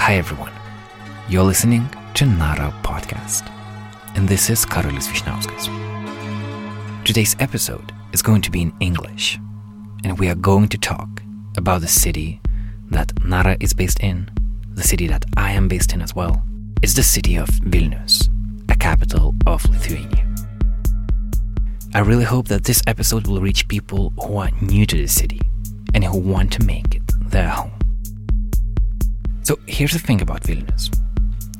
Hi everyone. You're listening to Nara Podcast. And this is Karolis Vyšniauskas. Today's episode is going to be in English. And we are going to talk about the city that Nara is based in, the city that I am based in as well. It's the city of Vilnius, a capital of Lithuania. I really hope that this episode will reach people who are new to the city and who want to make it their home. So here's the thing about Vilnius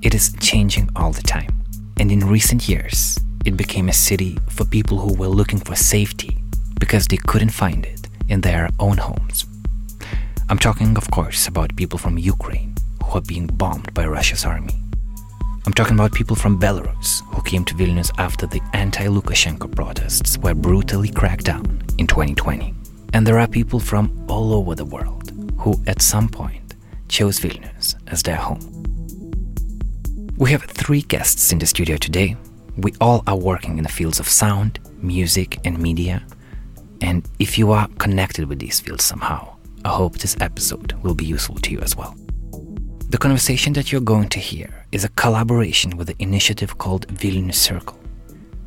it is changing all the time. And in recent years, it became a city for people who were looking for safety because they couldn't find it in their own homes. I'm talking, of course, about people from Ukraine who are being bombed by Russia's army. I'm talking about people from Belarus who came to Vilnius after the anti Lukashenko protests were brutally cracked down in 2020. And there are people from all over the world who, at some point, chose Vilnius as their home. We have three guests in the studio today. We all are working in the fields of sound, music, and media. And if you are connected with these fields somehow, I hope this episode will be useful to you as well. The conversation that you're going to hear is a collaboration with the initiative called Vilnius Circle.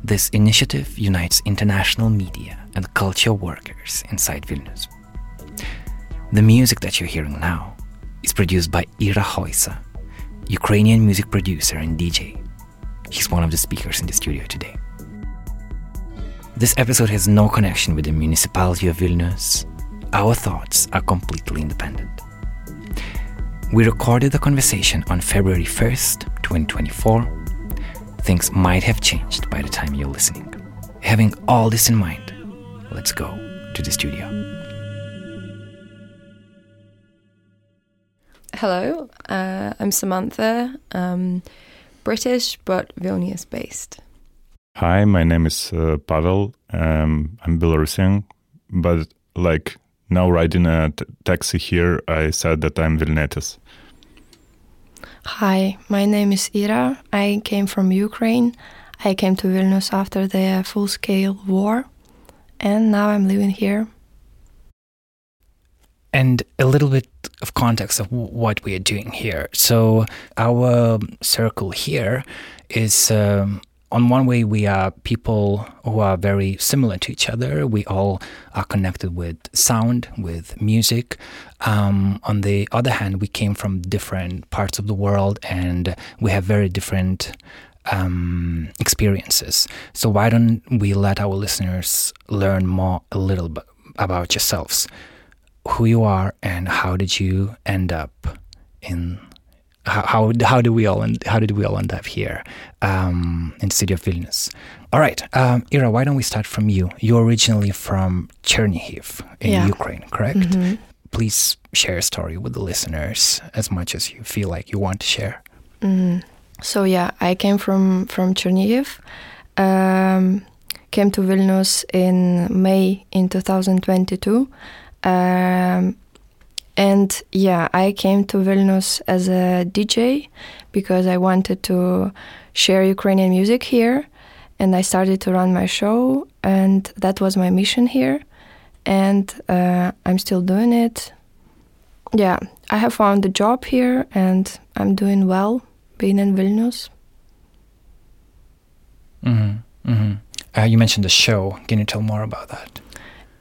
This initiative unites international media and culture workers inside Vilnius. The music that you're hearing now is produced by Ira Hoisa, Ukrainian music producer and DJ. He's one of the speakers in the studio today. This episode has no connection with the municipality of Vilnius. Our thoughts are completely independent. We recorded the conversation on February 1st, 2024. Things might have changed by the time you're listening. Having all this in mind, let's go to the studio. Hello, uh, I'm Samantha, um, British but Vilnius based. Hi, my name is uh, Pavel. Um, I'm Belarusian, but like now riding a t- taxi here, I said that I'm Vilnietis. Hi, my name is Ira. I came from Ukraine. I came to Vilnius after the full scale war, and now I'm living here. And a little bit of context of what we are doing here. So, our circle here is um, on one way, we are people who are very similar to each other. We all are connected with sound, with music. Um, on the other hand, we came from different parts of the world and we have very different um, experiences. So, why don't we let our listeners learn more a little bit about yourselves? Who you are and how did you end up in how how, how do we all end, how did we all end up here um, in the city of Vilnius? All right, um, Ira, why don't we start from you? You're originally from Chernihiv in Yeah. Ukraine, correct? Mhm. Please share a story with the listeners as much as you feel like you want to share. Mhm. So yeah, I came from from Chernihiv. Um, came to Vilnius in May in 2022. Um, and yeah, I came to Vilnius as a DJ because I wanted to share Ukrainian music here. And I started to run my show, and that was my mission here. And uh, I'm still doing it. Yeah, I have found a job here, and I'm doing well being in Vilnius. Mm-hmm. Mm-hmm. Uh, you mentioned the show. Can you tell more about that?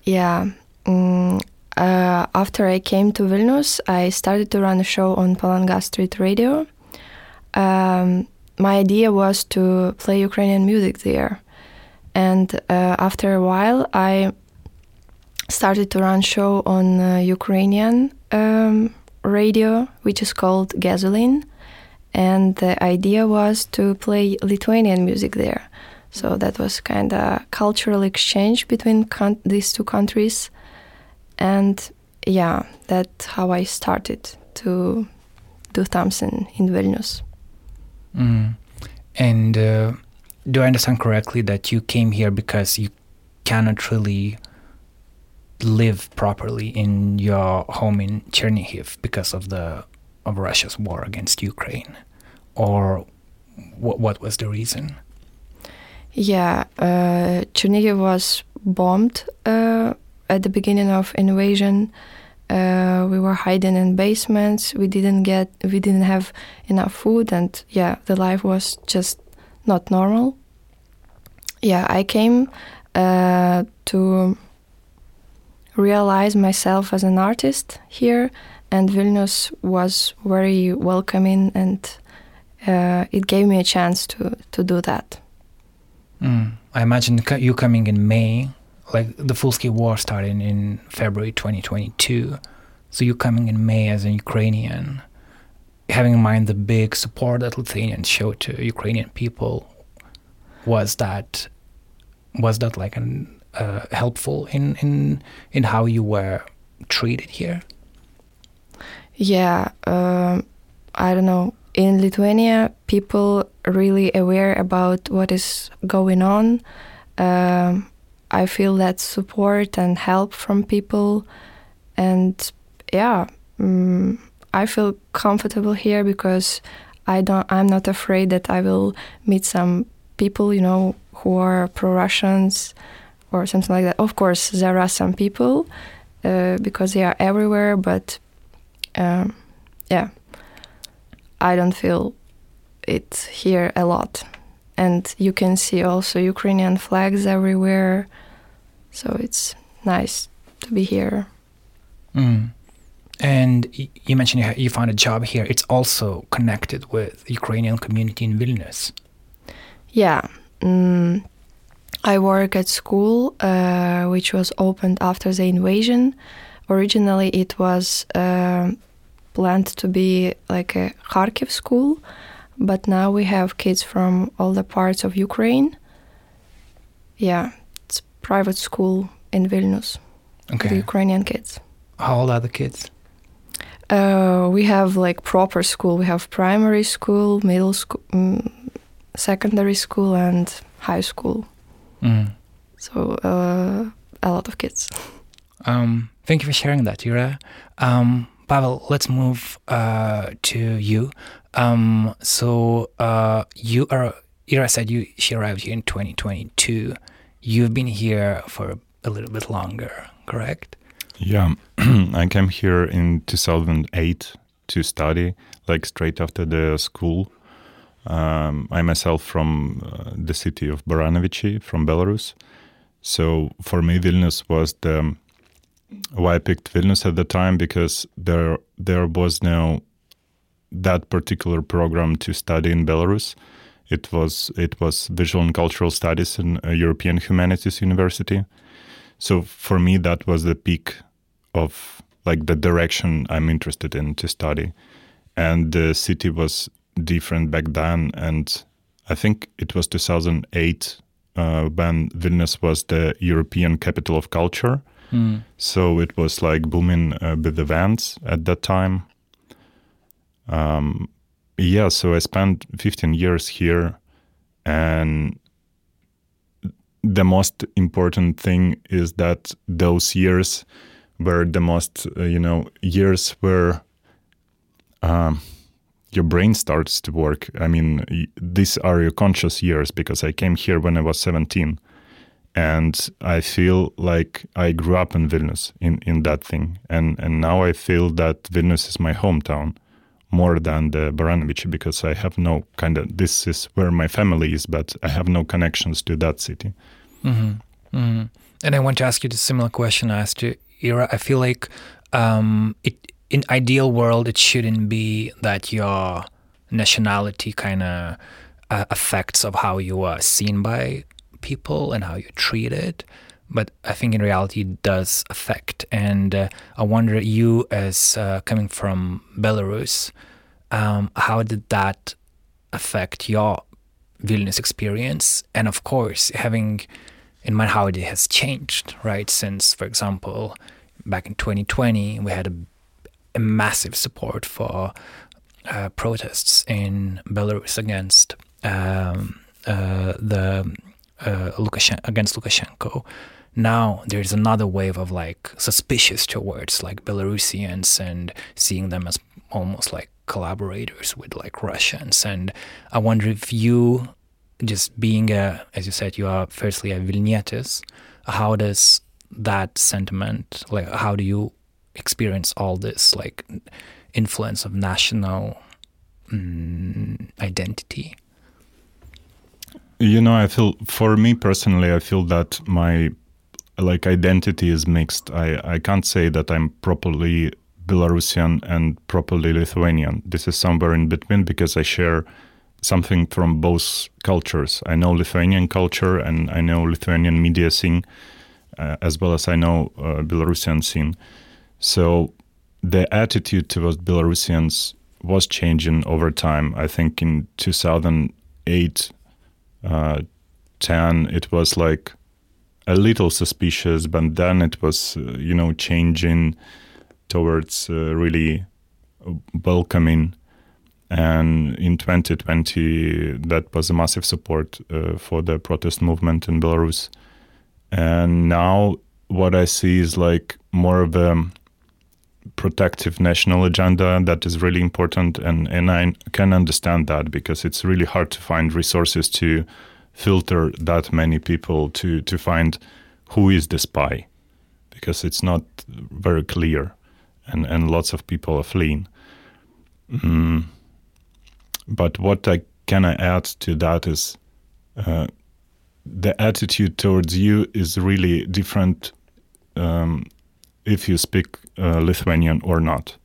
Yeah. Mm, uh, after I came to Vilnius, I started to run a show on Palanga Street Radio. Um, my idea was to play Ukrainian music there. And uh, after a while, I started to run show on uh, Ukrainian um, radio, which is called Gasoline. And the idea was to play Lithuanian music there. So that was kind of cultural exchange between these two countries. And yeah, that's how I started to do Thompson in Vilnius. Mm. And uh, do I understand correctly that you came here because you cannot really live properly in your home in Chernihiv because of the of Russia's war against Ukraine, or what? What was the reason? Yeah, uh, Chernihiv was bombed uh, at the beginning of invasion, Uh, we were hiding in basements. We didn't get, we didn't have enough food, and yeah, the life was just not normal. Yeah, I came uh, to realize myself as an artist here, and Vilnius was very welcoming, and uh, it gave me a chance to to do that. Mm. I imagine you coming in May, like the full-scale war starting in February 2022. So you're coming in May as an Ukrainian, having in mind the big support that Lithuanians showed to Ukrainian people, was that was that like an uh, helpful in in in how you were treated here? Yeah, um, I don't know. In Lithuania, people really aware about what is going on. Um, I feel that support and help from people, and yeah, um, I feel comfortable here because I don't. I'm not afraid that I will meet some people, you know, who are pro-Russians or something like that. Of course, there are some people uh, because they are everywhere, but um, yeah, I don't feel it here a lot. And you can see also Ukrainian flags everywhere, so it's nice to be here. Mm. And you mentioned you found a job here. It's also connected with Ukrainian community in Vilnius. Yeah. Mm, I work at school, uh, which was opened after the invasion. Originally, it was uh, planned to be like a Kharkiv school, but now we have kids from all the parts of Ukraine. Yeah, private school in Vilnius. Okay. The Ukrainian kids. How old are the kids? Uh, we have like proper school. We have primary school, middle school, um, secondary school, and high school. Mm. So uh, a lot of kids. Um, thank you for sharing that, Ira. Um, Pavel, let's move uh, to you. Um, so uh, you are. Ira said you she arrived here in 2022. You've been here for a little bit longer, correct? Yeah, I came here in 2008 to study, like straight after the school. Um, I myself from uh, the city of Baranovichi from Belarus. So for me, Vilnius was the why I picked Vilnius at the time because there there was no that particular program to study in Belarus. It was it was visual and cultural studies in a European humanities university. So for me, that was the peak of like the direction I'm interested in to study, and the city was different back then. And I think it was 2008 uh, when Vilnius was the European capital of culture. Mm. So it was like booming uh, with events at that time. Um, yeah, so I spent 15 years here, and the most important thing is that those years were the most, uh, you know, years where um, your brain starts to work. I mean, these are your conscious years because I came here when I was 17 and I feel like I grew up in Vilnius in, in that thing. And, and now I feel that Vilnius is my hometown more than the Baranovichi because I have no kind of, this is where my family is, but I have no connections to that city. Mm-hmm. Mm-hmm. And I want to ask you the similar question I asked you, Ira. I feel like um, it, in ideal world, it shouldn't be that your nationality kind of uh, affects of how you are seen by people and how you're treated. But I think in reality, it does affect. And uh, I wonder, you as uh, coming from Belarus, um, how did that affect your Vilnius experience? And of course, having in mind how it has changed, right? Since, for example, back in 2020, we had a, a massive support for uh, protests in Belarus against um, uh, the uh, Lukashen- against Lukashenko. Now there's another wave of like suspicious towards like Belarusians and seeing them as almost like collaborators with like Russians. And I wonder if you, just being a, as you said, you are firstly a Vilnietis, how does that sentiment, like how do you experience all this like influence of national mm, identity? You know, I feel for me personally, I feel that my like identity is mixed. I, I can't say that I'm properly Belarusian and properly Lithuanian. This is somewhere in between because I share something from both cultures. I know Lithuanian culture and I know Lithuanian media scene, uh, as well as I know uh, Belarusian scene. So the attitude towards Belarusians was changing over time. I think in 2008, uh, 10, it was like a little suspicious, but then it was, uh, you know, changing towards uh, really welcoming. And in 2020, that was a massive support uh, for the protest movement in Belarus. And now what I see is like more of a protective national agenda that is really important. And, and I can understand that because it's really hard to find resources to filter that many people to, to find who is the spy because it's not very clear and, and lots of people are fleeing. Mm. But what I can I add to that is uh, the attitude towards you is really different um, if you speak uh, Lithuanian or not.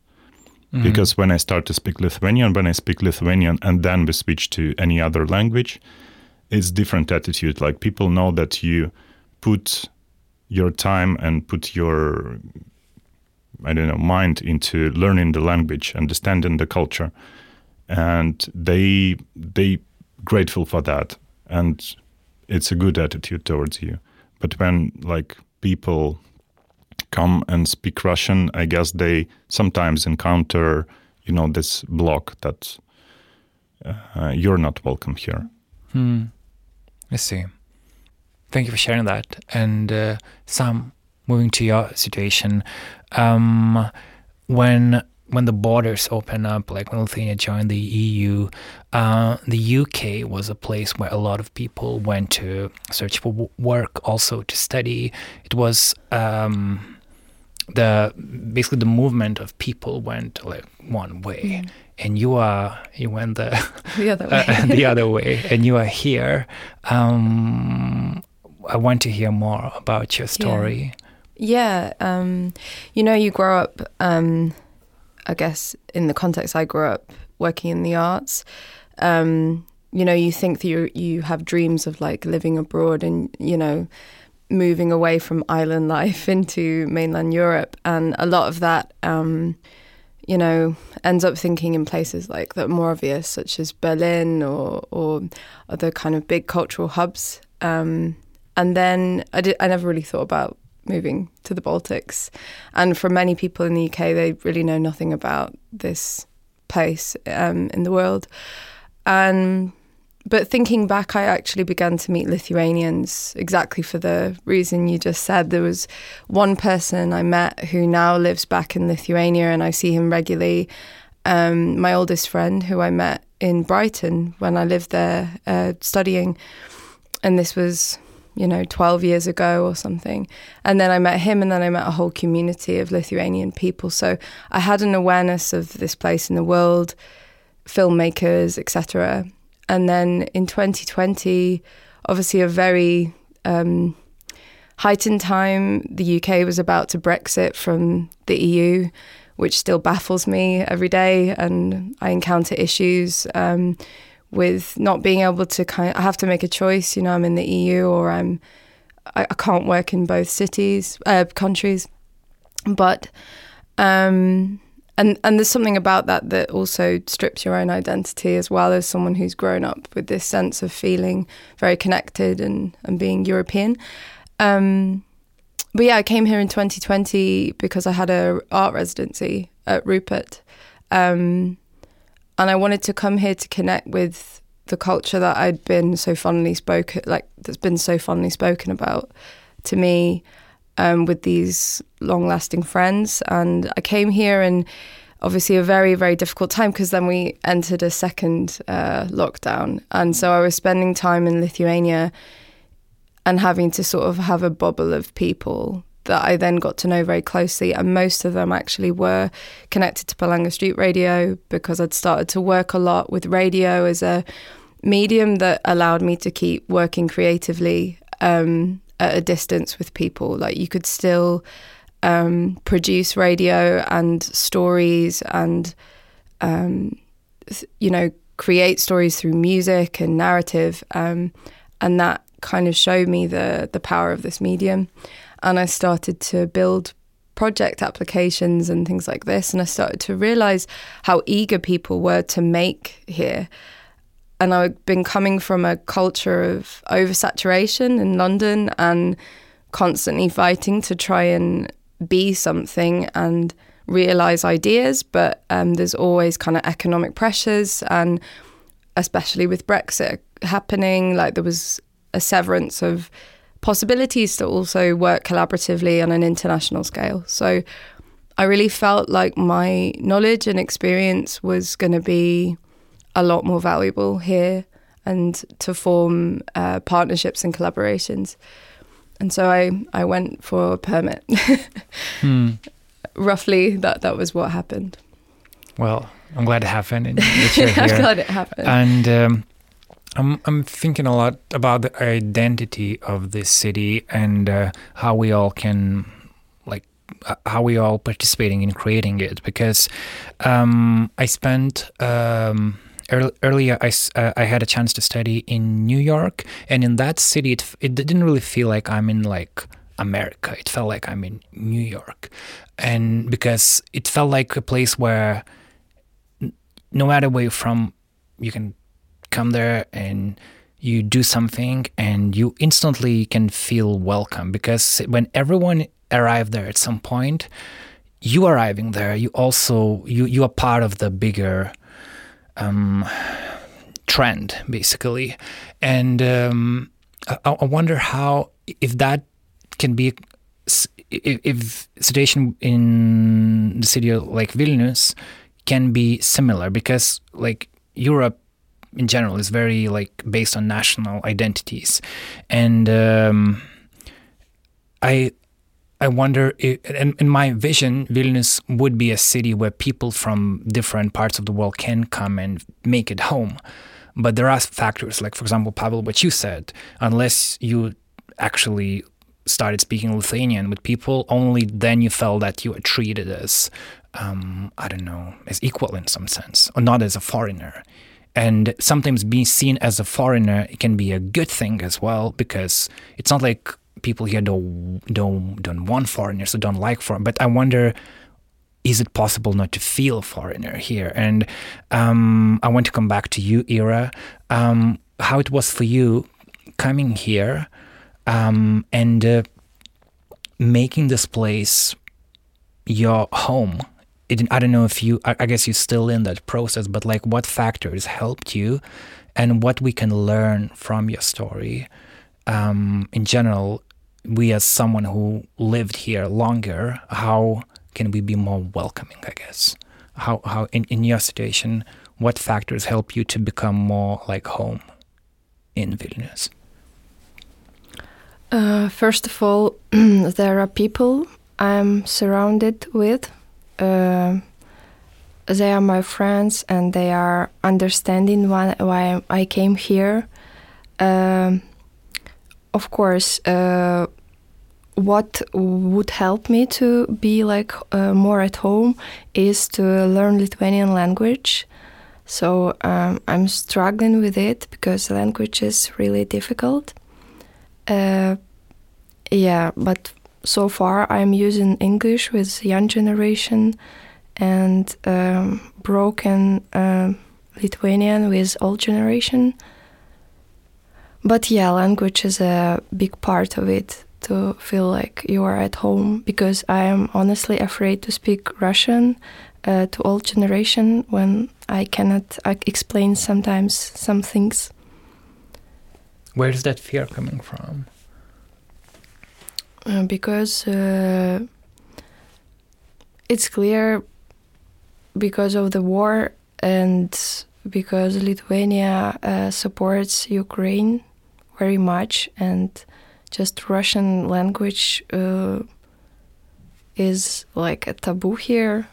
Mm-hmm. Because when I start to speak Lithuanian, when I speak Lithuanian and then we switch to any other language, it's different attitude. Like people know that you put your time and put your I don't know mind into learning the language, understanding the culture, and they they grateful for that, and it's a good attitude towards you. But when like people come and speak Russian, I guess they sometimes encounter you know this block that uh, you're not welcome here. Hmm. I see. Thank you for sharing that. And uh, Sam, moving to your situation, um, when when the borders opened up, like when Lithuania joined the EU, uh, the UK was a place where a lot of people went to search for work, also to study. It was um, the basically the movement of people went like one way, mm. and you are you went the the other way, uh, the other way, and you are here. Um, I want to hear more about your story. Yeah, yeah um, you know, you grow up. Um, I guess in the context I grew up working in the arts. Um, you know, you think that you you have dreams of like living abroad, and you know moving away from island life into mainland Europe, and a lot of that, um, you know, ends up thinking in places like that more obvious, such as Berlin or or other kind of big cultural hubs. Um, and then I did. I never really thought about moving to the Baltics, and for many people in the UK, they really know nothing about this place um, in the world, and but thinking back, I actually began to meet Lithuanians exactly for the reason you just said. There was one person I met who now lives back in Lithuania, and I see him regularly. Um, my oldest friend, who I met in Brighton when I lived there uh, studying, and this was you know 12 years ago or something and then i met him and then i met a whole community of lithuanian people so i had an awareness of this place in the world filmmakers etc and then in 2020, obviously a very um, heightened time, the UK was about to Brexit from the EU, which still baffles me every day. And I encounter issues um, with not being able to kind of, I have to make a choice, you know, I'm in the EU or I'm, I, I can't work in both cities, uh, countries. But, um, and and there's something about that that also strips your own identity as well as someone who's grown up with this sense of feeling very connected and and being European. Um, but yeah, I came here in 2020 because I had a art residency at Rupert, um, and I wanted to come here to connect with the culture that I'd been so fondly spoken, like that's been so fondly spoken about to me um, with these long lasting friends. And I came here and obviously a very, very difficult time because then we entered a second uh, lockdown. And so I was spending time in Lithuania and having to sort of have a bubble of people that I then got to know very closely, and most of them actually were connected to Palanga Street Radio because I'd started to work a lot with radio as a medium that allowed me to keep working creatively um, at a distance with people. Like you could still um, produce radio and stories and um, you know create stories through music and narrative, um, and that kind of showed me the the power of this medium. And I started to build project applications and things like this, and I started to realize how eager people were to make here. And I've been coming from a culture of oversaturation in London and constantly fighting to try and be something and realize ideas, but um, there's always kind of economic pressures, and especially with Brexit happening, like there was a severance of possibilities to also work collaboratively on an international scale. So I really felt like my knowledge and experience was going to be a lot more valuable here and to form uh, partnerships and collaborations. And so I, I went for a permit. hmm. Roughly, that, that was what happened. Well, I'm glad it happened. And I'm glad it happened. And um, I'm I'm thinking a lot about the identity of this city and uh, how we all can like uh, how we all participating in creating it because um, I spent um, earlier I, uh, I had a chance to study in New York and in that city it, it didn't really feel like I'm in like America. It felt like I'm in New York. And because it felt like a place where no matter where you're from you can come there and you do something and you instantly can feel welcome because when everyone arrived there at some point you arriving there you also you you are part of the bigger um, trend basically. And um, I, I, wonder how if that can be if, situation in the city like Vilnius can be similar. Because like Europe in general is very like based on national identities, and um, I I wonder, in my vision, Vilnius would be a city where people from different parts of the world can come and make it home. But there are factors, like, for example, Pavel, what you said, unless you actually started speaking Lithuanian with people, only then you felt that you were treated as, um, I don't know, as equal in some sense, or not as a foreigner. And sometimes being seen as a foreigner can be a good thing as well, because it's not like people here don't don't don't want foreigners or don't like foreign. But I wonder, is it possible not to feel foreigner here? And um, I want to come back to you, Ira. Um, how it was for you coming here um, and uh, making this place your home. It, I don't know if you. I, I guess you're still in that process, but like, what factors helped you, and what we can learn from your story. Um, in general, we as someone who lived here longer, how can we be more welcoming? I guess how how in, in your situation, what factors help you to become more like home in Vilnius? Uh, first of all, there are people I'm surrounded with. Uh, they are my friends, and they are understanding why, why I came here. Um, of course, uh, what would help me to be like uh, more at home is to learn Lithuanian language. So um, I'm struggling with it because language is really difficult. Uh, yeah, but so far I'm using English with young generation and um, broken uh, Lithuanian with old generation. But yeah, language is a big part of it to feel like you are at home because I am honestly afraid to speak Russian uh, to old generation when I cannot uh, explain sometimes some things. Where is that fear coming from? Uh, because uh, it's clear because of the war and because Lithuania uh, supports Ukraine very much and just Russian language uh, is like a taboo here,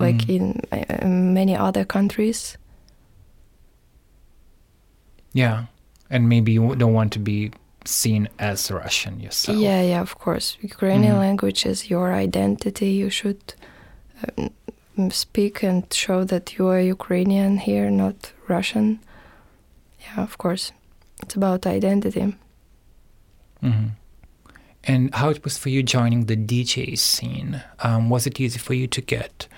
like Mm. in, uh, in many other countries. Yeah. And maybe you don't want to be seen as Russian yourself. Yeah, yeah, of course. Ukrainian Mhm. language is your identity. You should um, speak and show that you are Ukrainian here, not Russian. Yeah, of course. It's about identity. Hmm And how it was for you joining the DJ scene? Um, was it easy for you to get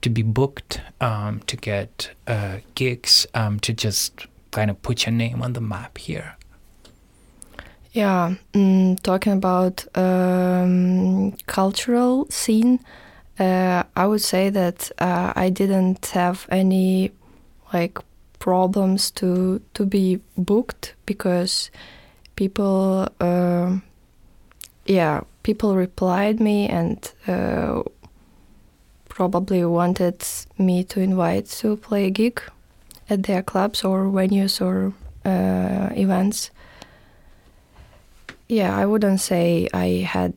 to be booked, um, to get uh, gigs, um, to just kind of put your name on the map here? Yeah, mm, talking about um, cultural scene, uh, I would say that uh, I didn't have any like problems to to be booked because people, uh, yeah, people replied me and uh, probably wanted me to invite to play a gig at their clubs or venues or uh, events yeah, I wouldn't say I had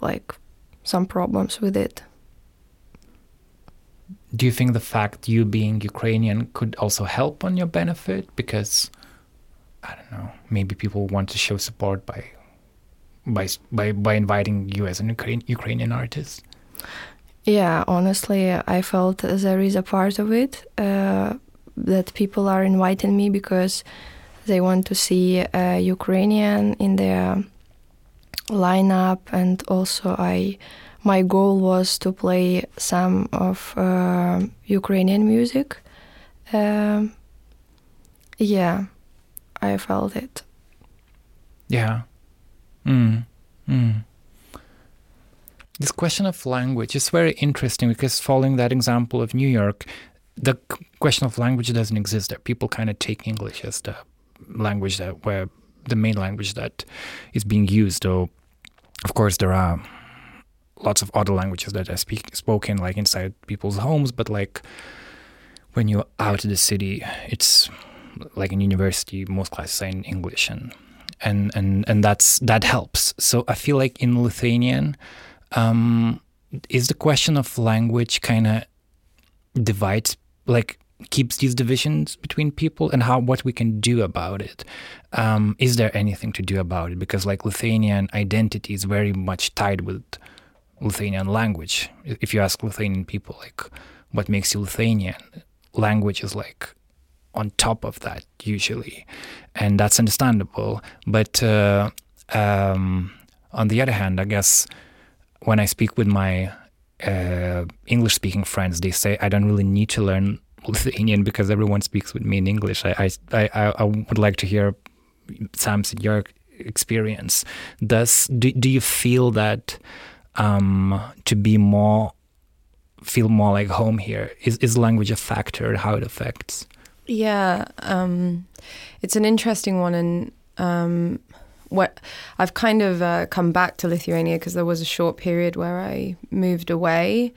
like some problems with it. Do you think the fact you being Ukrainian could also help on your benefit? Because I don't know, maybe people want to show support by by by, by inviting you as an Ukraine, Ukrainian artist. Yeah, honestly, I felt there is a part of it uh, that people are inviting me because they want to see a Ukrainian in their lineup, and also I, my goal was to play some of uh, Ukrainian music. Um, yeah, I felt it. Yeah. Mm. Mm. This question of language is very interesting because following that example of New York, the question of language doesn't exist there. People kind of take English as the language that where the main language that is being used. Though, of course, there are lots of other languages that are speak, spoken like inside people's homes, but like when you're out of the city, it's like in university, most classes are in English and and and and that's that helps. So I feel like in Lithuanian, um, is the question of language kind of divides like keeps these divisions between people and how what we can do about it. Um, is there anything to do about it? Because like Lithuanian identity is very much tied with Lithuanian language. If you ask Lithuanian people like what makes you Lithuanian, language is like on top of that usually, and that's understandable. But uh, um, on the other hand, I guess when I speak with my uh, English-speaking friends, they say I don't really need to learn Lithuanian because everyone speaks with me in English. I I, I, I would like to hear Sam's your experience. Does do, do you feel that um, to be more feel more like home here is is language a factor? How it affects? Yeah, um, it's an interesting one, and um, what I've kind of uh, come back to Lithuania because there was a short period where I moved away,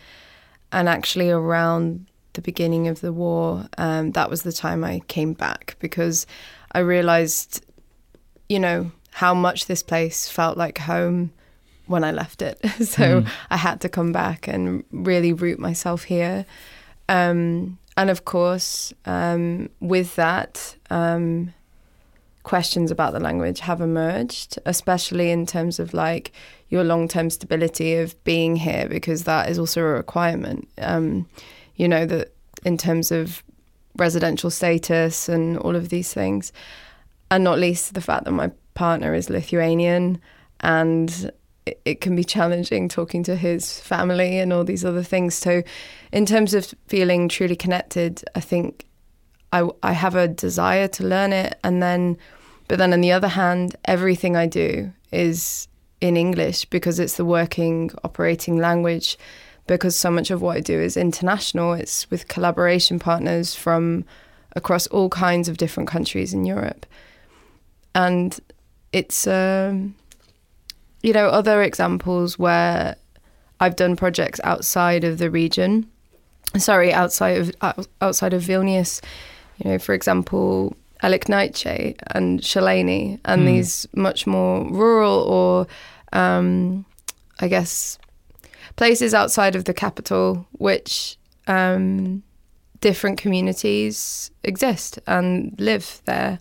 and actually around the beginning of the war, um, that was the time I came back because I realized, you know, how much this place felt like home when I left it. so Mm. I had to come back and really root myself here. Um, and of course, um, with that, um, questions about the language have emerged, especially in terms of like your long term stability of being here, because that is also a requirement. Um, you know, that in terms of residential status and all of these things. And not least the fact that my partner is Lithuanian and it, can be challenging talking to his family and all these other things. So, in terms of feeling truly connected, I think I, I have a desire to learn it. And then, but then on the other hand, everything I do is in English because it's the working, operating language. Because so much of what I do is international, it's with collaboration partners from across all kinds of different countries in Europe. And it's, um, you know, other examples where I've done projects outside of the region. Sorry, outside of outside of Vilnius. You know, for example, Aliknaiche and Shalani, and Hmm. these much more rural or, um, I guess, places outside of the capital, which um, different communities exist and live there.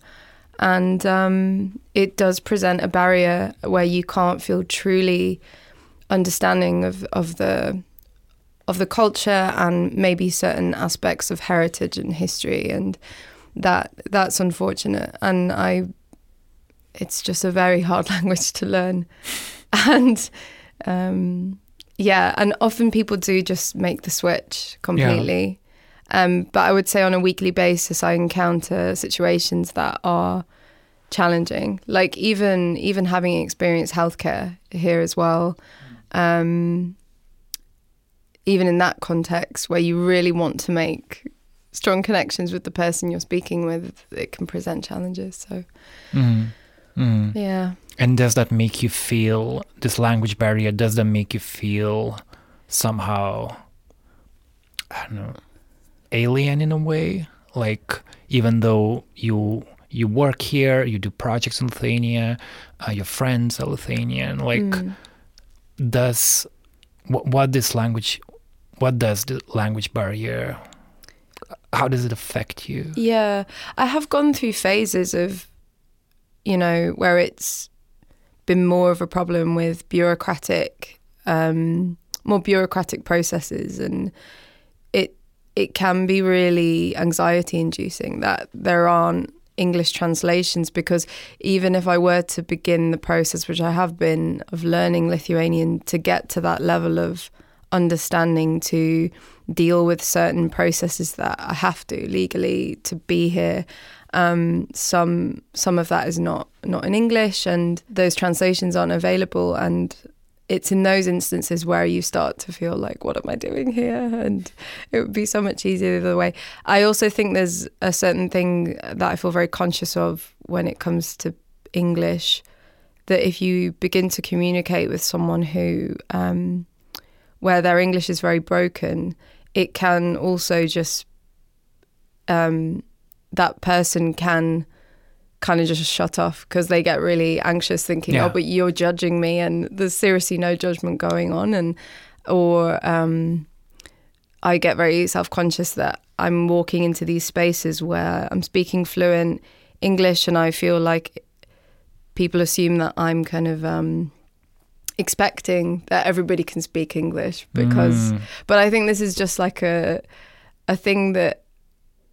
And um, it does present a barrier where you can't feel truly understanding of, of the of the culture and maybe certain aspects of heritage and history. And that that's unfortunate. And I it's just a very hard language to learn. And um, yeah and often people do just make the switch completely. Um, but I would say on a weekly basis I encounter situations that are challenging like even even having experienced healthcare here as well um, even in that context where you really want to make strong connections with the person you're speaking with, it can present challenges. So, mm. Mm. yeah. And does that make you feel this language barrier? Does that make you feel somehow, I don't know, alien in a way? Like even though you you work here, you do projects in Lithuania, uh, your friends are Lithuanian. Like, mm. does what, what this language, what does the language barrier how does it affect you? Yeah, I have gone through phases of, you know, where it's been more of a problem with bureaucratic, um, more bureaucratic processes, and it it can be really anxiety inducing that there aren't English translations because even if I were to begin the process, which I have been, of learning Lithuanian to get to that level of understanding to deal with certain processes that I have to legally to be here. Um, some some of that is not not in English, and those translations aren't available. And it's in those instances where you start to feel like, what am I doing here? And it would be so much easier the other way. I also think there's a certain thing that I feel very conscious of when it comes to English. That if you begin to communicate with someone who um, where their English is very broken, it can also just um, that person can kind of just shut off because they get really anxious thinking yeah. oh but you're judging me and there's seriously no judgment going on and or um, i get very self-conscious that i'm walking into these spaces where i'm speaking fluent english and i feel like people assume that i'm kind of um, expecting that everybody can speak English because mm. but I think this is just like a a thing that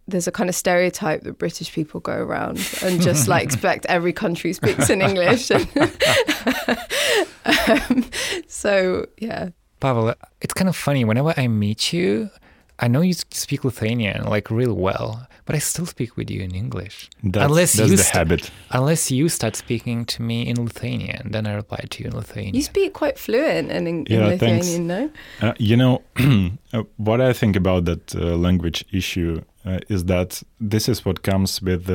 there's a kind of stereotype that British people go around and just like expect every country speaks in English. um, so yeah. Pavel, it's kind of funny. Whenever I meet you, I know you speak Lithuanian like real well, but I still speak with you in English. That's, unless that's you the habit. Unless you start speaking to me in Lithuanian, then I reply to you in Lithuanian. You speak quite fluent in, in, yeah, Lithuanian, no? Uh, you know, uh, what I think about that uh, language issue uh, is that this is what comes with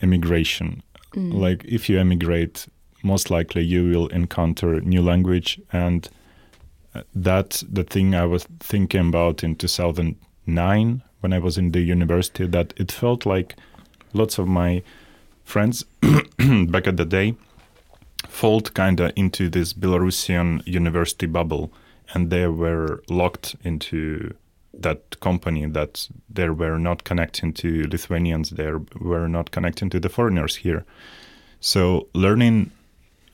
immigration. Mm. Like, if you emigrate, most likely you will encounter new language and that's the thing I was thinking about in 2009 when I was in the university. That it felt like lots of my friends back at the day fall kind of into this Belarusian university bubble, and they were locked into that company that they were not connecting to Lithuanians, they were not connecting to the foreigners here. So learning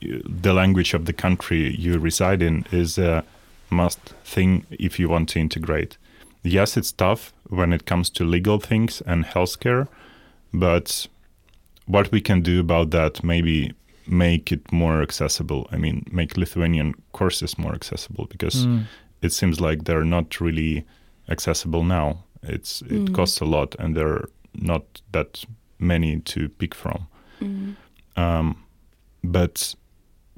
the language of the country you reside in is a must thing if you want to integrate. Yes, it's tough when it comes to legal things and healthcare, but what we can do about that maybe make it more accessible. I mean, make Lithuanian courses more accessible because mm. it seems like they're not really accessible now. It's it mm. costs a lot, and there are not that many to pick from. Mm. Um, but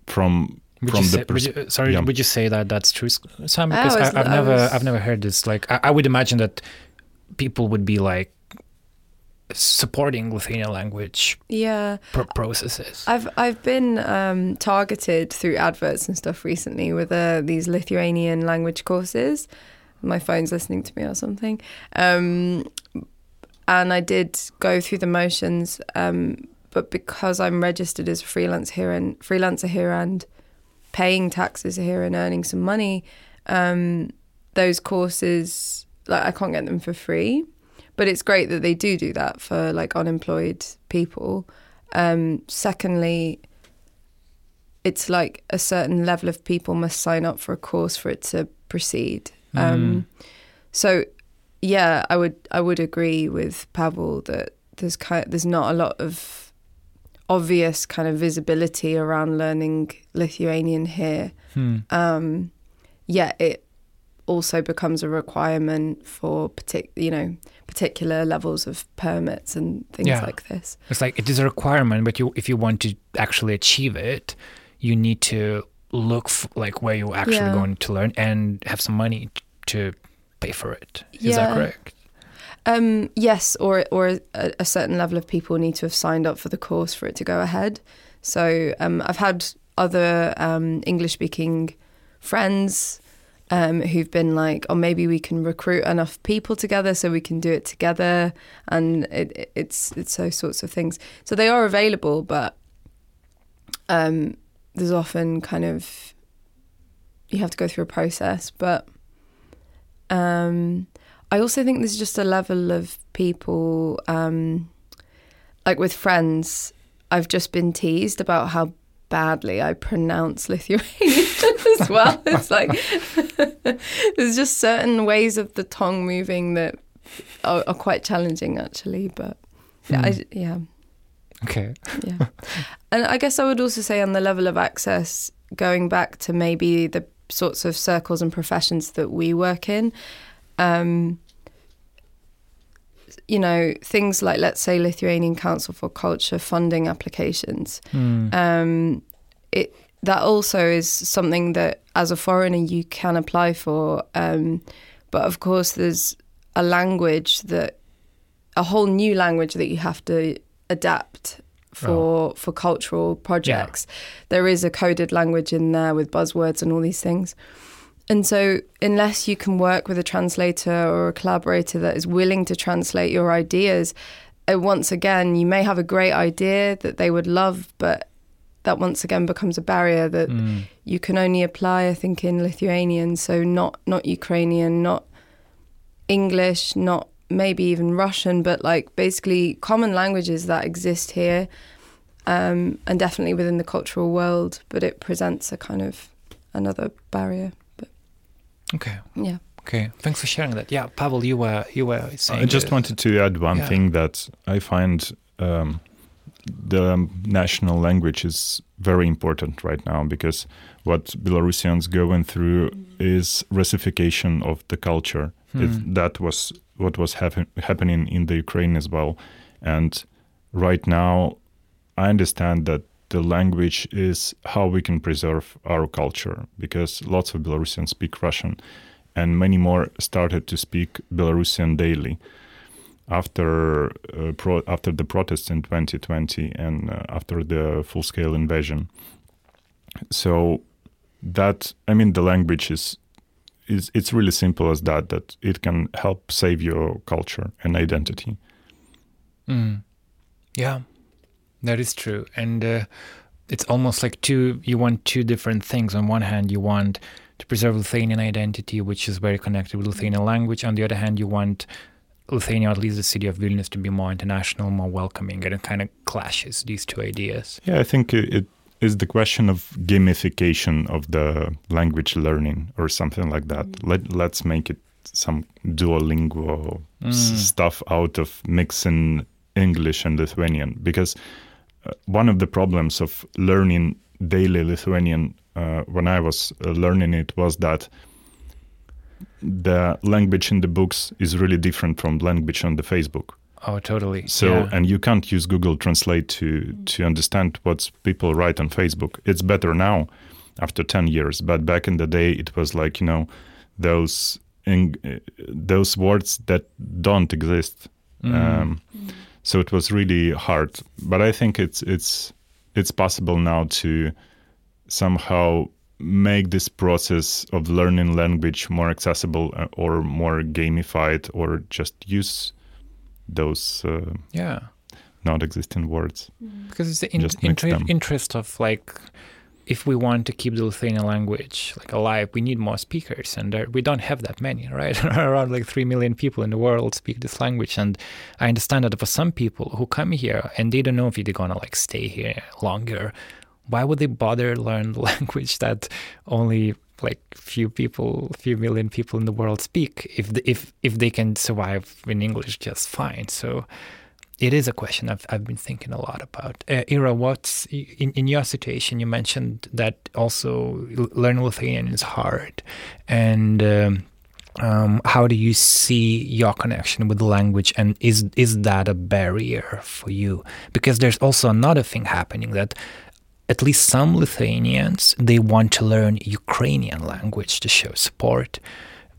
from would from the say, would you, sorry, yeah. would you say that that's true, Sam? Because I, have never, was... I've never heard this. Like, I, I, would imagine that people would be like supporting Lithuanian language, yeah, processes. I've I've been um, targeted through adverts and stuff recently with uh, these Lithuanian language courses. My phone's listening to me or something, um, and I did go through the motions. Um, but because I'm registered as a freelance here and freelancer here and paying taxes here and earning some money, um, those courses like I can't get them for free, but it's great that they do do that for like unemployed people. Um, secondly, it's like a certain level of people must sign up for a course for it to proceed. Um, so, yeah, I would I would agree with Pavel that there's kind there's not a lot of obvious kind of visibility around learning Lithuanian here. Hmm. Um, yet it also becomes a requirement for partic- you know particular levels of permits and things Yeah. like this. It's like it is a requirement, but you, if you want to actually achieve it, you need to look f- like where you're actually Yeah. going to learn and have some money to pay for it. Is that correct? Um, yes, or or a, a certain level of people need to have signed up for the course for it to go ahead. So um, I've had other um, English speaking friends um, who've been like, oh, maybe we can recruit enough people together so we can do it together, and it, it- it's it's those sorts of things. So they are available, but um, there's often kind of you have to go through a process, but. Um, I also think there's just a level of people, um, like with friends, I've just been teased about how badly I pronounce Lithuanian as well. It's like there's just certain ways of the tongue moving that are, are quite challenging, actually. But yeah, I, yeah, Okay. yeah. and I guess I would also say on the level of access, going back to maybe the sorts of circles and professions that we work in, um, you know, things like, let's say, Lithuanian Council for Culture funding applications. Hmm. Um, it that also is something that, as a foreigner, you can apply for. Um, but of course, there's a language that, a whole new language that you have to adapt for for cultural projects. There is a coded language in there with buzzwords and all these things. And so, unless you can work with a translator or a collaborator that is willing to translate your ideas, uh, once again, you may have a great idea that they would love, but that once again becomes a barrier that Hmm. you can only apply, I think, in Lithuanian, so not not Ukrainian, not English, not maybe even Russian, but like basically common languages that exist here, um, and definitely within the cultural world. But it presents a kind of another barrier. But Okay. yeah, Okay. Thanks for sharing that. Yeah, Pavel, you were you were saying. I just that- wanted to add one Yeah. thing that I find um, the national language is very important right now because what Belarusians going through is Russification of the culture. Hmm. that was what was happen- happening in the Ukraine as well, and right now, I understand that the language is how we can preserve our culture because lots of Belarusians speak Russian, and many more started to speak Belarusian daily after uh, pro- after the protests in 2020 and uh, after the full-scale invasion. So that I mean the language is is it's really simple as that that it can help save your culture and identity. Mm. Yeah, that is true. And uh, it's almost like two, you want two different things. On one hand, you want to preserve Lithuanian identity, which is very connected with Lithuanian language. On the other hand, you want Lithuania, at least the city of Vilnius, to be more international, more welcoming. And it kind of clashes these two ideas. Yeah, I think it, it is the question of gamification of the language learning or something like that. Let let's make it some Duolingo Mm. s- stuff out of mixing English and Lithuanian because uh, one of the problems of learning daily Lithuanian uh, when I was uh, learning it was that the language in the books is really different from language on the Facebook. Oh, totally. So yeah. and you can't use Google Translate to to understand what people write on Facebook. It's better now after 10 years, but back in the day it was like, you know, those in, uh, those words that don't exist. Mm. Um, so it was really hard, but I think it's it's it's possible now to somehow make this process of learning language more accessible uh, or more gamified or just use those uh, yeah. not existing words. because it's the in- inter- interest of like if we want to keep the Lithuanian language like alive, we need more speakers, and there, we don't have that many, right? Around like three million people in the world speak this language, and I understand that for some people who come here and they don't know if they're gonna like stay here longer, why would they bother learn the language that only like few people, few million people in the world speak if the, if if they can survive in English just fine? So it is a question I've, I've been thinking a lot about. Uh, Ira, what's in, in your situation? You mentioned that also learning Lithuanian is hard, and um, um, how do you see your connection with the language, and is is that a barrier for you? Because there's also another thing happening that at least some Lithuanians they want to learn Ukrainian language to show support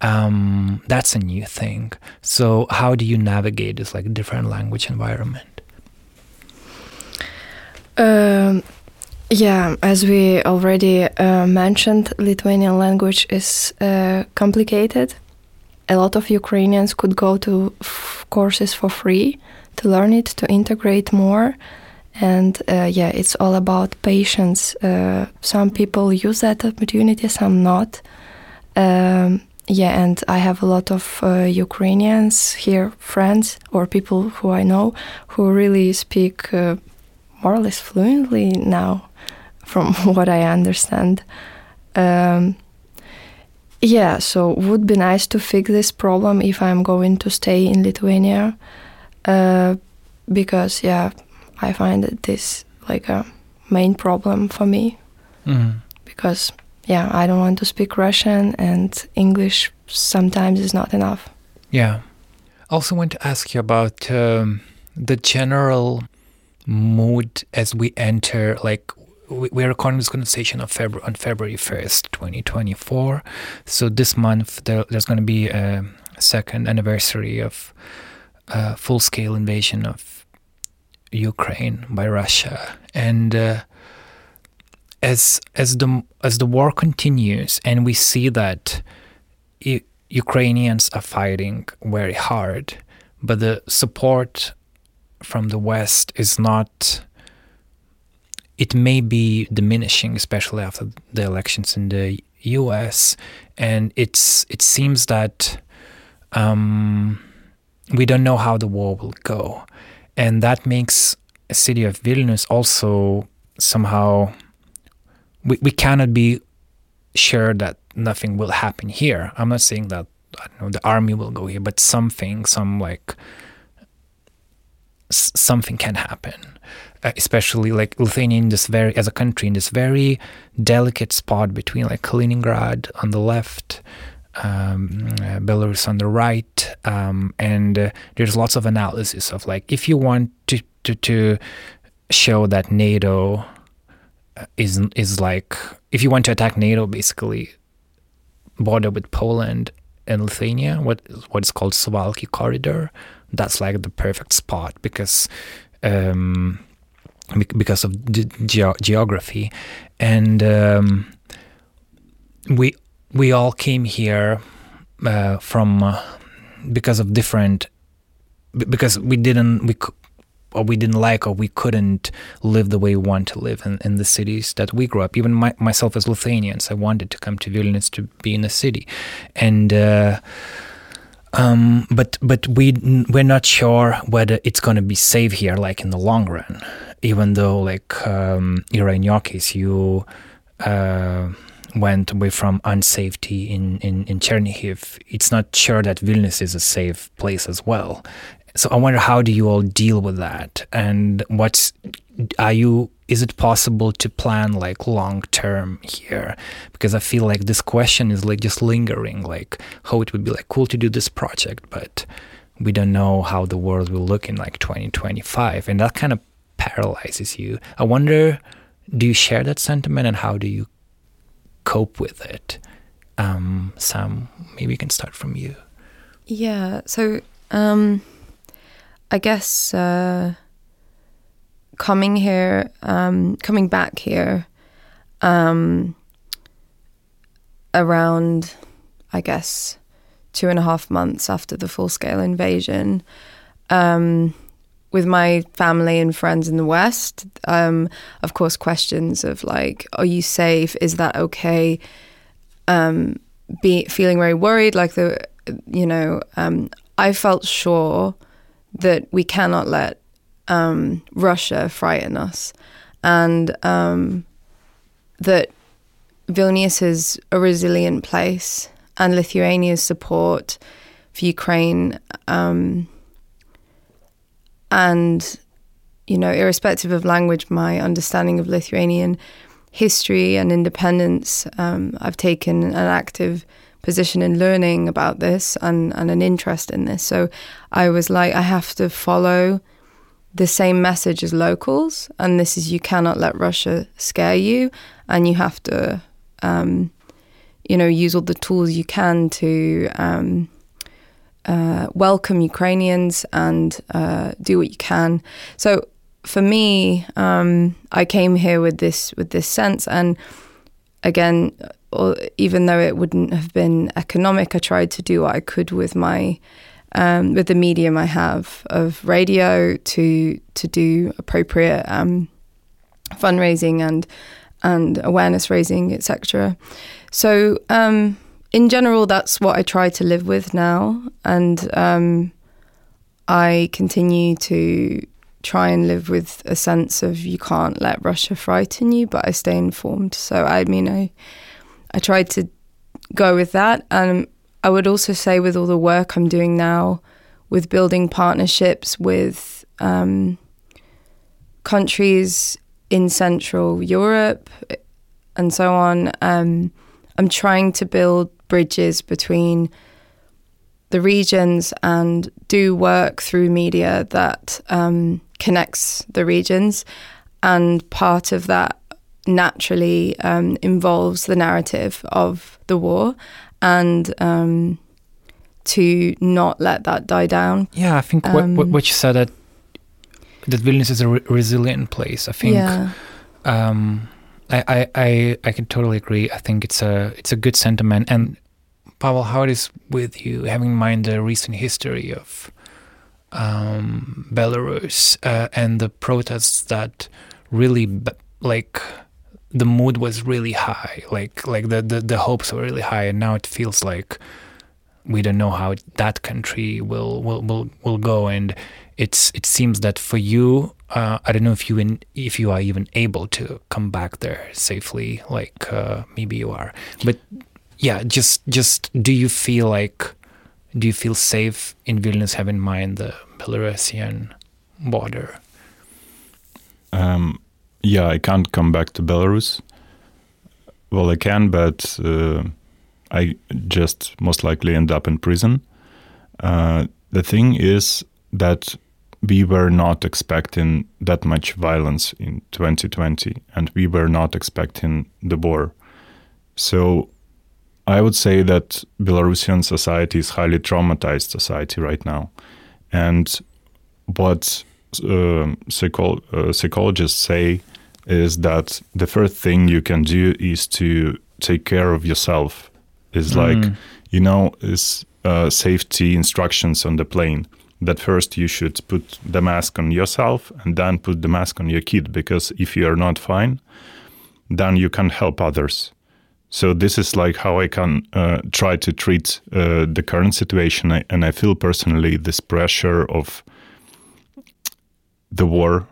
um, that's a new thing. So how do you navigate this like different language environment? Um, yeah, as we already uh, mentioned, Lithuanian language is uh, complicated. A lot of Ukrainians could go to courses for free to learn it, to integrate more. And uh, yeah, it's all about patience. Uh, some people use that opportunity, some not. Um, yeah, and I have a lot of uh, Ukrainians here, friends or people who I know who really speak uh, more or less fluently now, from what I understand. Um, yeah, so would be nice to fix this problem if I'm going to stay in Lithuania, uh, because yeah, I find that this like a main problem for me, mm. because yeah, I don't want to speak Russian, and English sometimes is not enough. Yeah. Also, want to ask you about um, the general mood as we enter, like we are recording this conversation on February on February first, twenty twenty four. So this month there, there's going to be a second anniversary of a full scale invasion of Ukraine by Russia, and uh, as as the as the war continues and we see that U- Ukrainians are fighting very hard, but the support from the West is not. It may be diminishing, especially after the elections in the U.S., and it's it seems that um, we don't know how the war will go, and that makes a city of Vilnius also somehow we, we cannot be sure that nothing will happen here. I'm not saying that know the army will go here, but something, some like something can happen. Uh, especially like Lithuania in this very as a country in this very delicate spot between like Kaliningrad on the left, um, uh, Belarus on the right, um, and uh, there's lots of analysis of like if you want to to, to show that NATO is is like if you want to attack NATO, basically border with Poland and Lithuania, what what is called Suwalki corridor, that's like the perfect spot because um, because of ge- geography, and um, we we all came here uh, from uh, because of different because we didn't we or we didn't like or we couldn't live the way we want to live in, in the cities that we grew up. Even my, myself as Lithuanians, I wanted to come to Vilnius to be in the city, and uh, um, but but we we're not sure whether it's going to be safe here, like in the long run. Even though, like um, in your case, you. Uh, went away from unsafety in, in, in Chernihiv, it's not sure that Vilnius is a safe place as well. So I wonder how do you all deal with that, and what's are you? Is it possible to plan like long term here? Because I feel like this question is like just lingering, like how it would be like cool to do this project, but we don't know how the world will look in like 2025, and that kind of paralyzes you. I wonder, do you share that sentiment, and how do you cope with it? Um, Sam, maybe we can start from you. Yeah. So. Um I guess uh, coming here, um, coming back here, um, around, I guess, two and a half months after the full scale invasion, um, with my family and friends in the West, um, of course, questions of like, are you safe? Is that okay? Um, be feeling very worried, like the, you know, um, I felt sure that we cannot let um, Russia frighten us, and um, that Vilnius is a resilient place, and Lithuania's support for Ukraine. And, you know, irrespective of language, my understanding of Lithuanian history and independence, um, I've taken an active position in learning about this and, and an interest in this. So I was like, I have to follow the same message as locals, and this is you cannot let Russia scare you, and you have to, um, you know, use all the tools you can to um, uh, welcome Ukrainians and uh, do what you can. So for me, um, I came here with this with this sense, and again, even though it wouldn't have been economic, I tried to do what I could with my um, with the medium I have of radio to to do appropriate um, fundraising and and awareness raising, etc. So um, in general, that's what I try to live with now, and um, I continue to try and live with a sense of you can't let Russia frighten you, but I stay informed. So I mean, I I try to go with that, and I would also say with all the work I'm doing now, with building partnerships with um, countries in Central Europe and so on. Um, I'm trying to build bridges between the regions and do work through media that um, connects the regions. And part of that naturally um, involves the narrative of the war and um, to not let that die down. Yeah, I think what, what, um, what you said that that Vilnius is a re- resilient place. I think yeah. Um, I, I, I can totally agree. I think it's a it's a good sentiment. And Pavel, how it is with you, having in mind the recent history of um, Belarus uh, and the protests that really like the mood was really high, like like the, the the hopes were really high, and now it feels like we don't know how that country will will will, will go and it's it seems that for you uh, I don't know if you in, if you are even able to come back there safely like uh, maybe you are. But yeah just just do you feel like do you feel safe in Vilnius having in mind the Belarusian border? Um, yeah I can't come back to Belarus. Well I can but uh, I just most likely end up in prison. Uh, the thing is that we were not expecting that much violence in 2020 and we were not expecting the war. So I would say that Belarusian society is highly traumatized society right now. And what uh, psycho- uh, psychologists say is that the first thing you can do is to take care of yourself. Is mm. like, you know, is uh, safety instructions on the plane that first you should put the mask on yourself and then put the mask on your kid because if you are not fine then you can help others. So this is like how i can uh, try to treat uh, the current situation. And i feel personally this pressure of the war.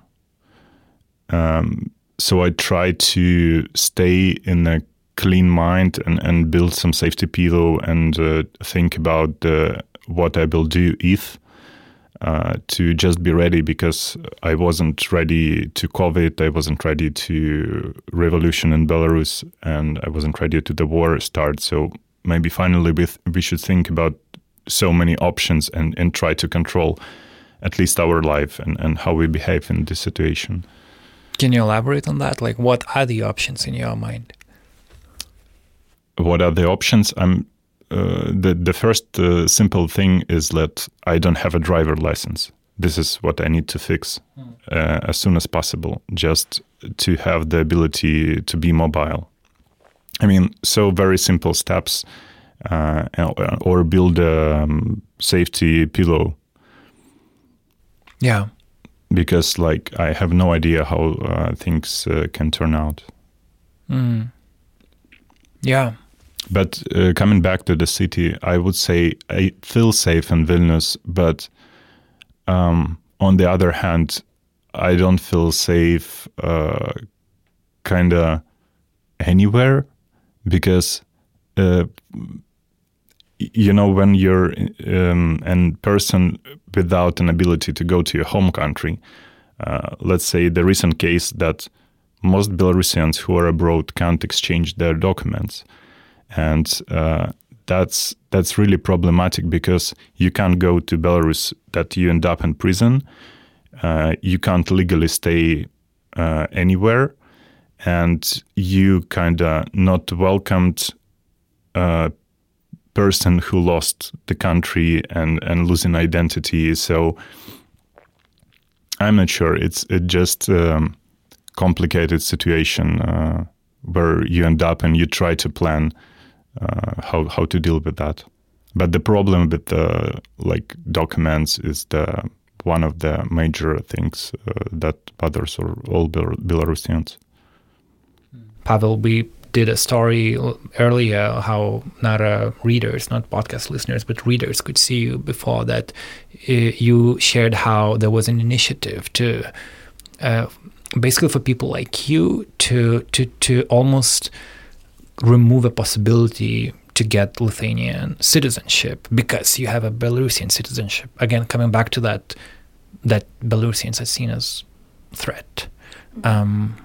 Um, so i try to stay in a clean mind and, and build some safety pillow and uh, think about what i will do if uh, to just be ready because I wasn't ready to COVID, I wasn't ready to revolution in Belarus, and I wasn't ready to the war start. So maybe finally we, we should think about so many options and, and try to control at least our life and, and how we behave in this situation. Can you elaborate on that? Like, what are the options in your mind? What are the options? I'm uh, the the first uh, simple thing is that I don't have a driver license. This is what I need to fix hmm. uh, as soon as possible, just to have the ability to be mobile. I mean, so very simple steps, uh, or build a um, safety pillow. Yeah, because like I have no idea how uh, things uh, can turn out. Mm. Yeah. But uh, coming back to the city, I would say I feel safe in Vilnius, but um, on the other hand, I don't feel safe uh, kind of anywhere because uh, you know when you're um, a person without an ability to go to your home country uh, let's say the recent case that most belarusians who are abroad can't exchange their documents and uh, that's that's really problematic because you can't go to belarus that you end up in prison uh, you can't legally stay uh, anywhere and you kind of not welcomed uh, person who lost the country and and losing identity. So I'm not sure. It's it just um, complicated situation uh, where you end up and you try to plan uh, how how to deal with that. But the problem with the like documents is the one of the major things uh, that bothers all Belarusians. Pavel, we did a story earlier how not uh, readers, not podcast listeners, but readers could see you before that. Uh, you shared how there was an initiative to uh, basically for people like you to to to almost remove a possibility to get Lithuanian citizenship because you have a Belarusian citizenship. Again, coming back to that, that Belarusians are seen as threat. Mm-hmm. Um,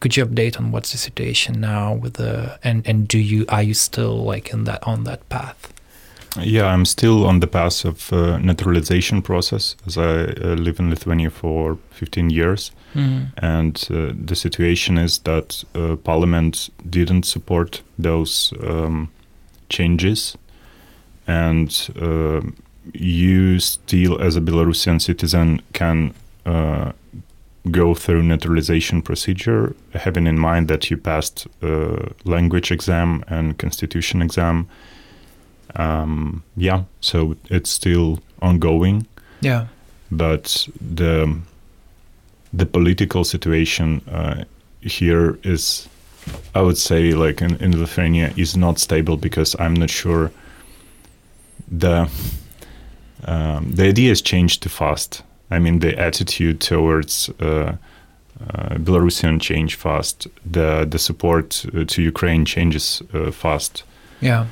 could you update on what's the situation now with the and and do you are you still like in that on that path yeah i'm still on the path of uh, naturalization process as i uh, live in lithuania for 15 years mm. and uh, the situation is that uh, parliament didn't support those um, changes and uh, you still as a belarusian citizen can uh, go through naturalization procedure, having in mind that you passed language exam and constitution exam. Um, yeah, so it's still ongoing. Yeah, but the the political situation uh, here is, I would say, like in, in Lithuania, is not stable because I'm not sure the um, the idea has changed too fast I mean, the attitude towards uh, uh, Belarusian change fast. The the support uh, to Ukraine changes uh, fast. Yeah.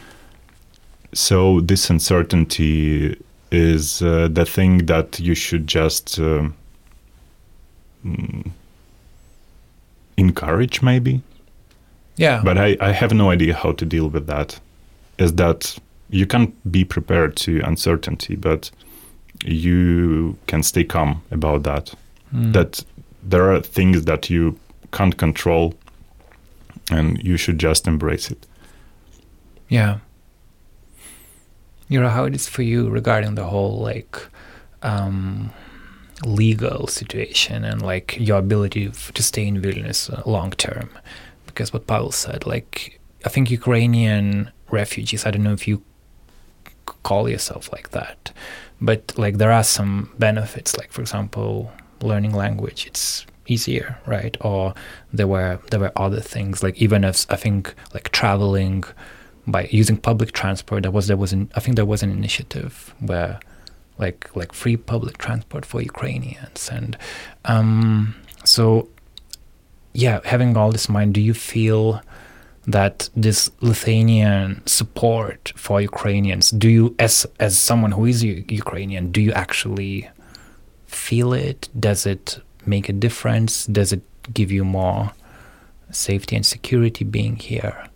So this uncertainty is uh, the thing that you should just uh, mm, encourage, maybe. Yeah. But I, I have no idea how to deal with that. Is that you can't be prepared to uncertainty, but you can stay calm about that. Mm. That there are things that you can't control and you should just embrace it. Yeah. You know how it is for you regarding the whole like um, legal situation and like your ability to stay in Vilnius uh, long term. Because what Pavel said, like I think Ukrainian refugees, I don't know if you call yourself like that, but like there are some benefits like for example learning language it's easier right or there were there were other things like even if i think like traveling by using public transport there was there was an i think there was an initiative where like like free public transport for ukrainians and um so yeah having all this in mind do you feel that this Lithuanian support for Ukrainians, do you, as as someone who is Ukrainian, do you actually feel it? Does it make a difference? Does it give you more safety and security being here?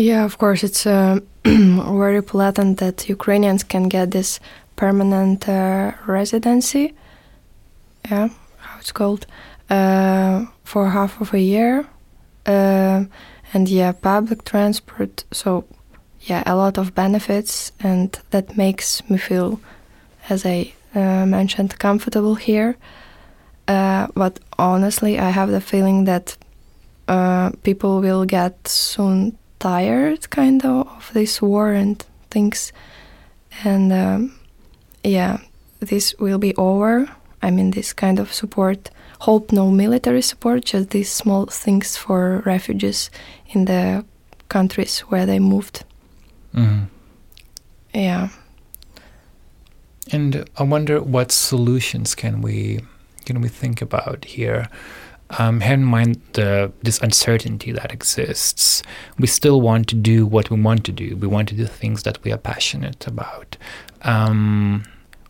Yeah, of course, it's uh, very pleasant that Ukrainians can get this permanent uh, residency. Yeah, how it's called uh, for half of a year uh, and yeah, public transport. So yeah, a lot of benefits, and that makes me feel, as I uh, mentioned, comfortable here. Uh, but honestly, I have the feeling that people will get soon tired, kind of, of this war and things. And um, yeah, this will be over. I mean, this kind of support. Hope no military support, just these small things for refugees in the countries where they moved. Mhm. Yeah. And I wonder what solutions can we can we think about here? Um, have in mind the this uncertainty that exists. We still want to do what we want to do. We want to do things that we are passionate about. Um,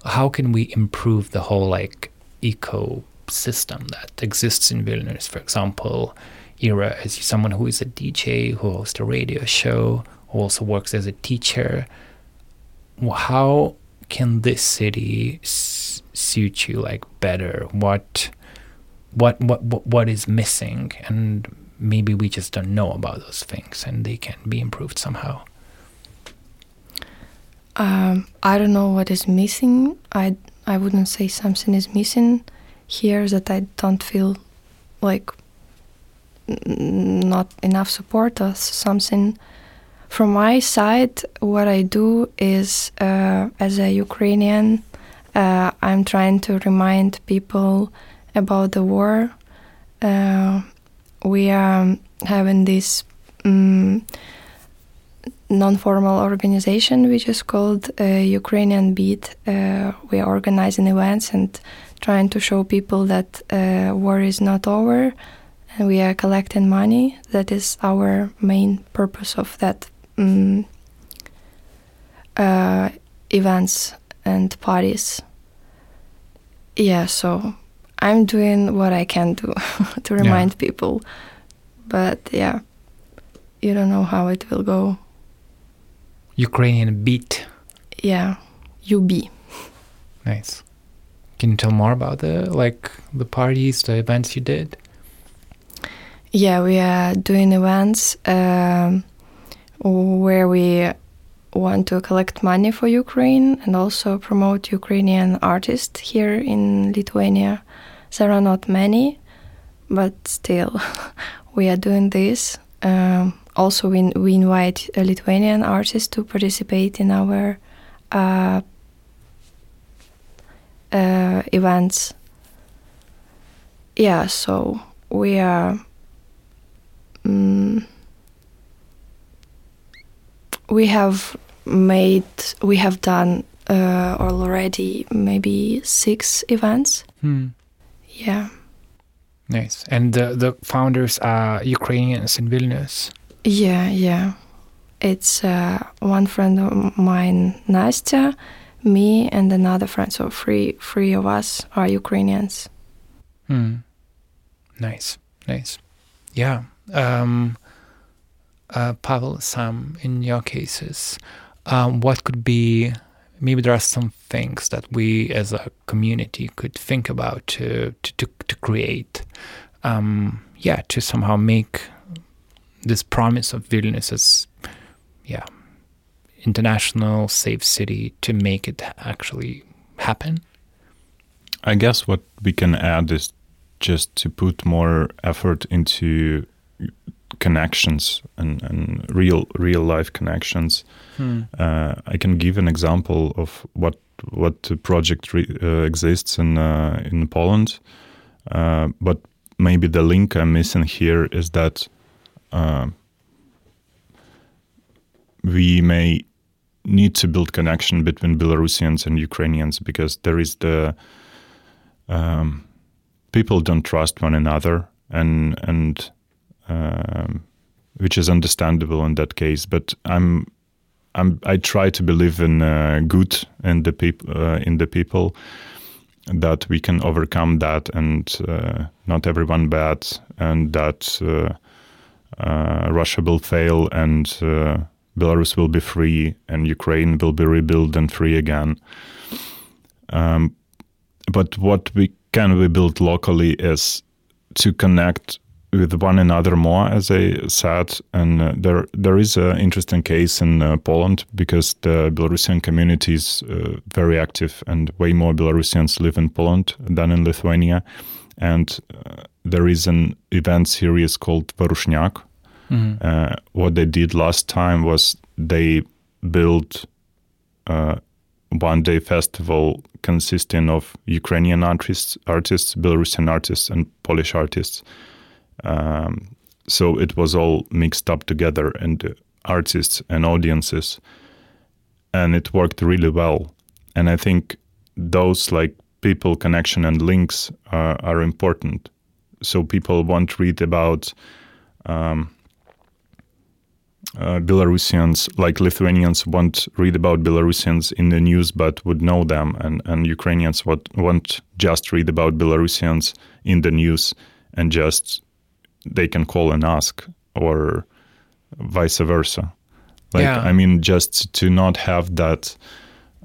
how can we improve the whole like ecosystem that exists in Vilnius? For example, Ira, as someone who is a DJ, who hosts a radio show, who also works as a teacher, how can this city s- suit you like better? What, what, what, what, is missing? And maybe we just don't know about those things, and they can be improved somehow. Um, I don't know what is missing. I I wouldn't say something is missing here that I don't feel like not enough support or something. From my side, what I do is uh, as a Ukrainian, uh, I'm trying to remind people about the war. Uh, we are having this. Um, non-formal organization which is called uh, Ukrainian Beat. Uh, we are organizing events and trying to show people that uh, war is not over, and we are collecting money. That is our main purpose of that um, events and parties. Yeah, so I'm doing what I can do to remind people, but yeah, you don't know how it will go. Ukrainian beat. Yeah, UB. Nice. Can you tell more about the like the parties, the events you did? Yeah, we are doing events um, where we want to collect money for Ukraine and also promote Ukrainian artists here in Lithuania. There are not many, but still, we are doing this. Um, also, we, we invite Lithuanian artists to participate in our uh, uh, events. Yeah, so we are. Mm, we have made, we have done uh, already maybe six events. Hmm. Yeah. Nice. And the the founders are Ukrainians in Vilnius. Yeah, yeah. It's uh, one friend of mine, Nastya, me, and another friend. So three, three of us are Ukrainians. Hmm. Nice, nice. Yeah. Um, uh, Pavel, Sam, in your cases, um, what could be maybe there are some things that we as a community could think about to to to, to create, um, yeah, to somehow make this promise of Vilnius as, yeah, international safe city to make it actually happen. I guess what we can add is just to put more effort into connections and, and real real life connections. Uh, I can give an example of what what the project re- uh, exists in uh, in Poland, uh, but maybe the link I'm missing here is that uh, we may need to build connection between Belarusians and Ukrainians because there is the um, people don't trust one another and and um, which is understandable in that case. But I'm I'm I try to believe in uh, good in the people uh, in the people that we can overcome that and uh, not everyone bad and that uh, uh, Russia will fail and uh, Belarus will be free and Ukraine will be rebuilt and free again. Um, but what we can we build locally is to connect with one another more, as I said. And uh, there there is an interesting case in uh, Poland because the Belarusian community is uh, very active, and way more Belarusians live in Poland than in Lithuania. And uh, there is an event series called Varushniak. Uh, what they did last time was they built uh, one day festival consisting of Ukrainian artists, artists, Belarusian artists, and Polish artists. Um, so it was all mixed up together, and artists and audiences, and it worked really well. And I think those like people connection and links are, are important. So people won't read about um, uh, Belarusians, like Lithuanians, won't read about Belarusians in the news, but would know them, and and Ukrainians won't just read about Belarusians in the news and just they can call and ask, or vice versa. Like Yeah. I mean, just to not have that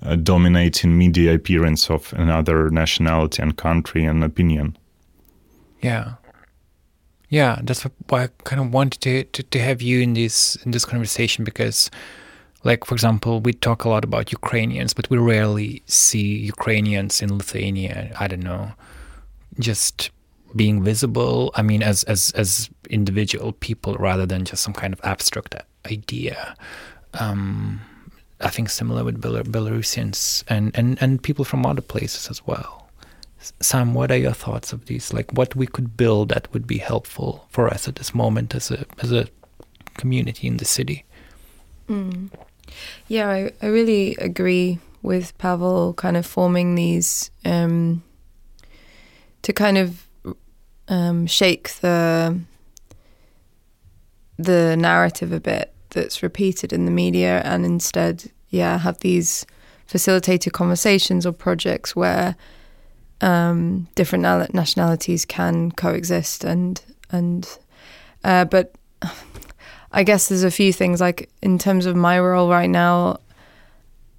uh, dominating media appearance of another nationality and country and opinion. Yeah. Yeah, that's why I kind of wanted to, to, to have you in this in this conversation because like for example, we talk a lot about Ukrainians, but we rarely see Ukrainians in Lithuania, I don't know, just being visible, I mean as as as individual people rather than just some kind of abstract idea. Um I think similar with Belar- Belarusians and, and, and people from other places as well. Sam, what are your thoughts of these? Like, what we could build that would be helpful for us at this moment as a as a community in the city? Mm. Yeah, I, I really agree with Pavel kind of forming these um, to kind of um, shake the the narrative a bit that's repeated in the media and instead, yeah, have these facilitated conversations or projects where um, different nationalities can coexist and and uh, but I guess there's a few things like in terms of my role right now,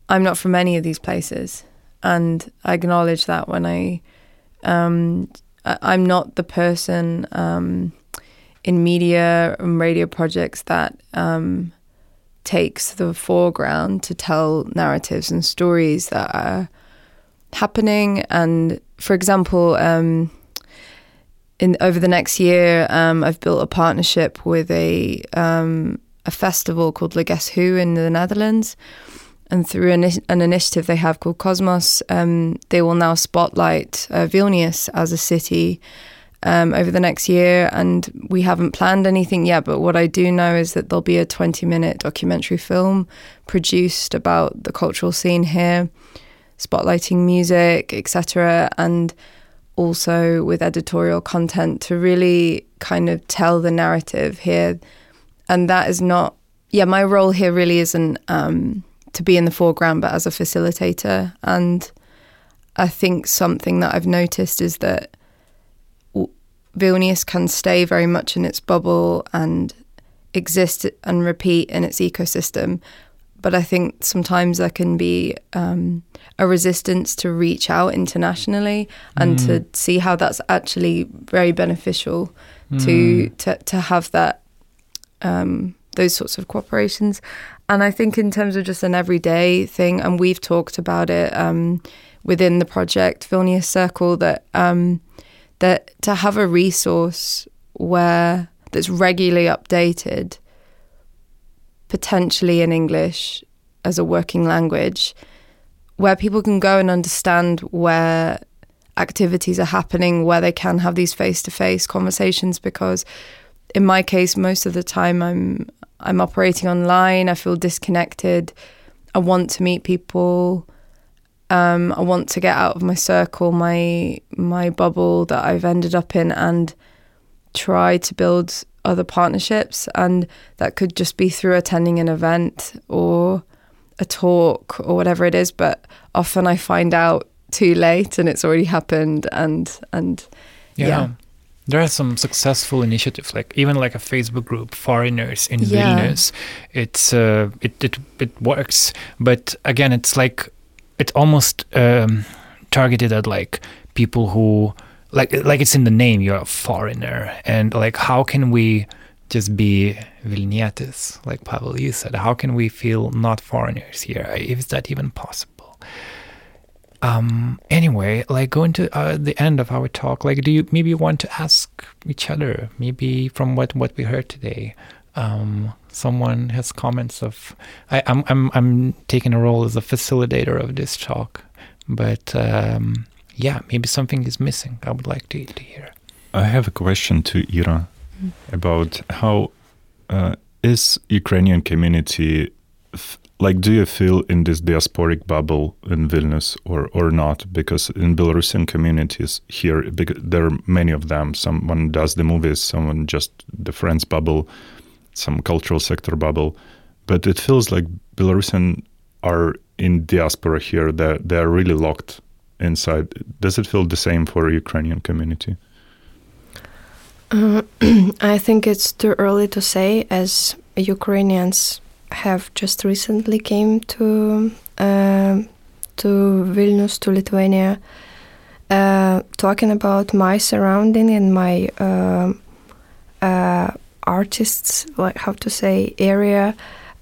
I'm not from any of these places, and I acknowledge that when I, um, I- I'm not the person um, in media and radio projects that um, takes the foreground to tell narratives and stories that are happening. And for example, um, in over the next year, um, I've built a partnership with a um, a festival called Le Guess Who in the Netherlands, and through an, an initiative they have called Cosmos, um, they will now spotlight uh, Vilnius as a city um, over the next year. And we haven't planned anything yet, but what I do know is that there'll be a 20 minute documentary film produced about the cultural scene here, spotlighting music, etc. And also with editorial content to really kind of tell the narrative here. And that is not, yeah, my role here really isn't um, to be in the foreground, but as a facilitator. And I think something that I've noticed is that Vilnius can stay very much in its bubble and exist and repeat in its ecosystem. But I think sometimes there can be um, a resistance to reach out internationally and to see how that's actually very beneficial to, to to have that um, those sorts of cooperations. And I think in terms of just an everyday thing, and we've talked about it um, within the project Vilnius Circle that um, that to have a resource where that's regularly updated, potentially in English as a working language, where people can go and understand where activities are happening, where they can have these face-to-face conversations. Because in my case, most of the time I'm I'm operating online. I feel disconnected. I want to meet people. Um, I want to get out of my circle, my my bubble that I've ended up in, and try to build other partnerships. And that could just be through attending an event or a talk or whatever it is. But often I find out too late, and it's already happened. And and Yeah. Yeah. There are some successful initiatives, like even like a Facebook group, foreigners in Yeah. Vilnius. It's uh, it, it it works, but again, it's like it's almost um, targeted at like people who like like it's in the name. You're a foreigner, and like how can we just be Vilnietis, like Pavel you said? How can we feel not foreigners here? Is that even possible? Um anyway like going to uh, the end of our talk like do you maybe want to ask each other maybe from what what we heard today um someone has comments of I, I'm I'm I'm taking a role as a facilitator of this talk, but um, yeah, maybe something is missing. I would like to to hear. I have a question to Ira about how uh, is Ukrainian community f- like? Do you feel in this diasporic bubble in Vilnius or or not? Because in Belarusian communities here, there are many of them. Someone does the movies, someone just the friends bubble, some cultural sector bubble, but it feels like Belarusian are in diaspora here. That they are really locked inside. Does it feel the same for Ukrainian community? Uh, I think it's too early to say, as Ukrainians have just recently came to uh, to Vilnius, to Lithuania. Uh, talking about my surrounding and my uh, uh, artists, like how to say, area.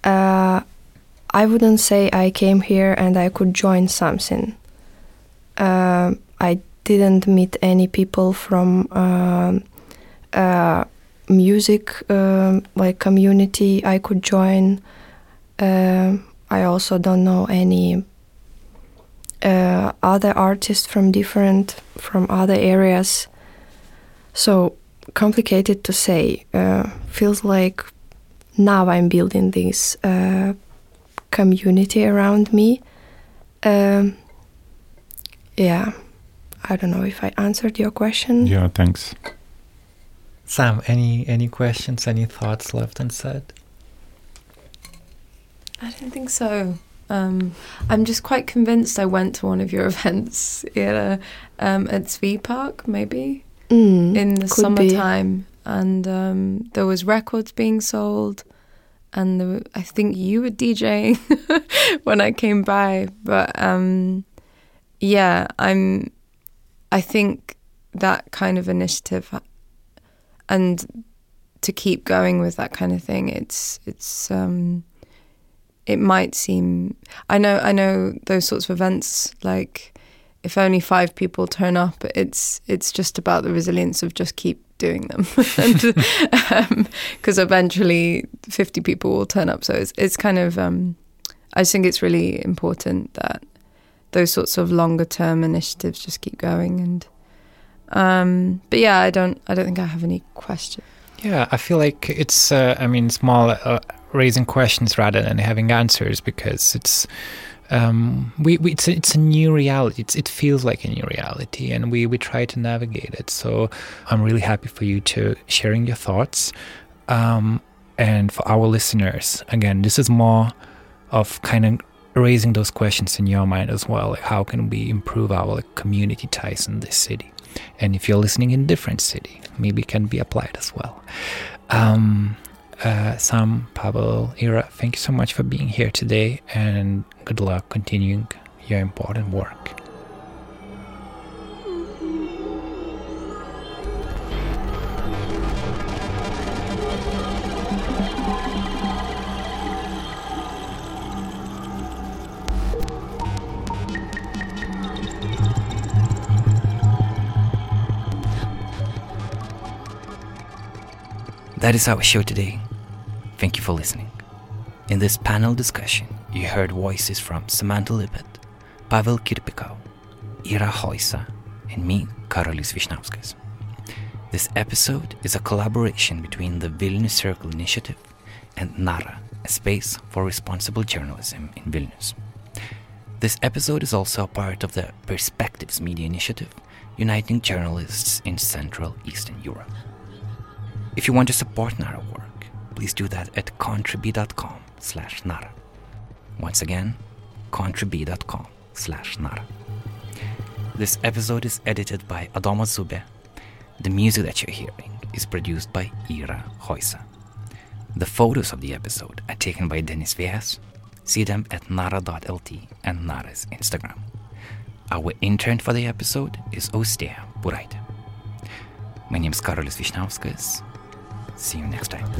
Uh, I wouldn't say I came here and I could join something. I didn't meet any people from. Uh, music um, like community I could join. Uh, I also don't know any uh, other artists from different from other areas. So complicated to say. Uh, feels like now I'm building this uh, community around me. Um, yeah, I don't know if I answered your question. Yeah, thanks. Sam, any any questions, any thoughts left unsaid? I don't think so. Um, I'm just quite convinced I went to one of your events yeah, um, at Svi Park, maybe Mm, in the could be. summertime, and um, there was records being sold, and there, were- I think you were DJing when I came by. But um, yeah, I'm. I think that kind of initiative, and to keep going with that kind of thing, it's it's. Um, it might seem. I know. I know those sorts of events like if only five people turn up, it's it's just about the resilience of just keep doing them, because eventually fifty people will turn up. So it's it's kind of um, I think it's really important that those sorts of longer term initiatives just keep going. And um, but yeah, I don't I don't think I have any questions. Yeah, I feel like it's, uh, I mean, more uh, raising questions rather than having answers because it's, um, we, we it's, a, it's a new reality. It's, it feels like a new reality, and we, we try to navigate it. So I'm really happy for you to sharing your thoughts. Um, and for our listeners, again, this is more of kind of raising those questions in your mind as well. Like how can we improve our like, community ties in this city? And if you're listening in different city, maybe can be applied as well. Um, uh, Sam, Pavel, Ira, thank you so much for being here today, and good luck continuing your important work. That is our show today. Thank you for listening. In this panel discussion, you heard voices from Samantha Lippett, Pavel Kirpikau, Ira Hoisa, and me, Karolis Vyšniauskas. This episode is a collaboration between the Vilnius Circle Initiative and NARA, a space for responsible journalism in Vilnius. This episode is also a part of the Perspectives Media Initiative, uniting journalists in Central Eastern Europe. If you want to support Nara work, please do that at contribee.com slash Nara. Once again, contribee.com slash Nara. This episode is edited by Adoma Zube. The music that you're hearing is produced by Ira Hoisa. The photos of the episode are taken by Denis Vias. See them at nara.lt and Nara's Instagram. Our intern for the episode is Ostea Buraite. My name is Karolis Vyšniauskas. See you next time.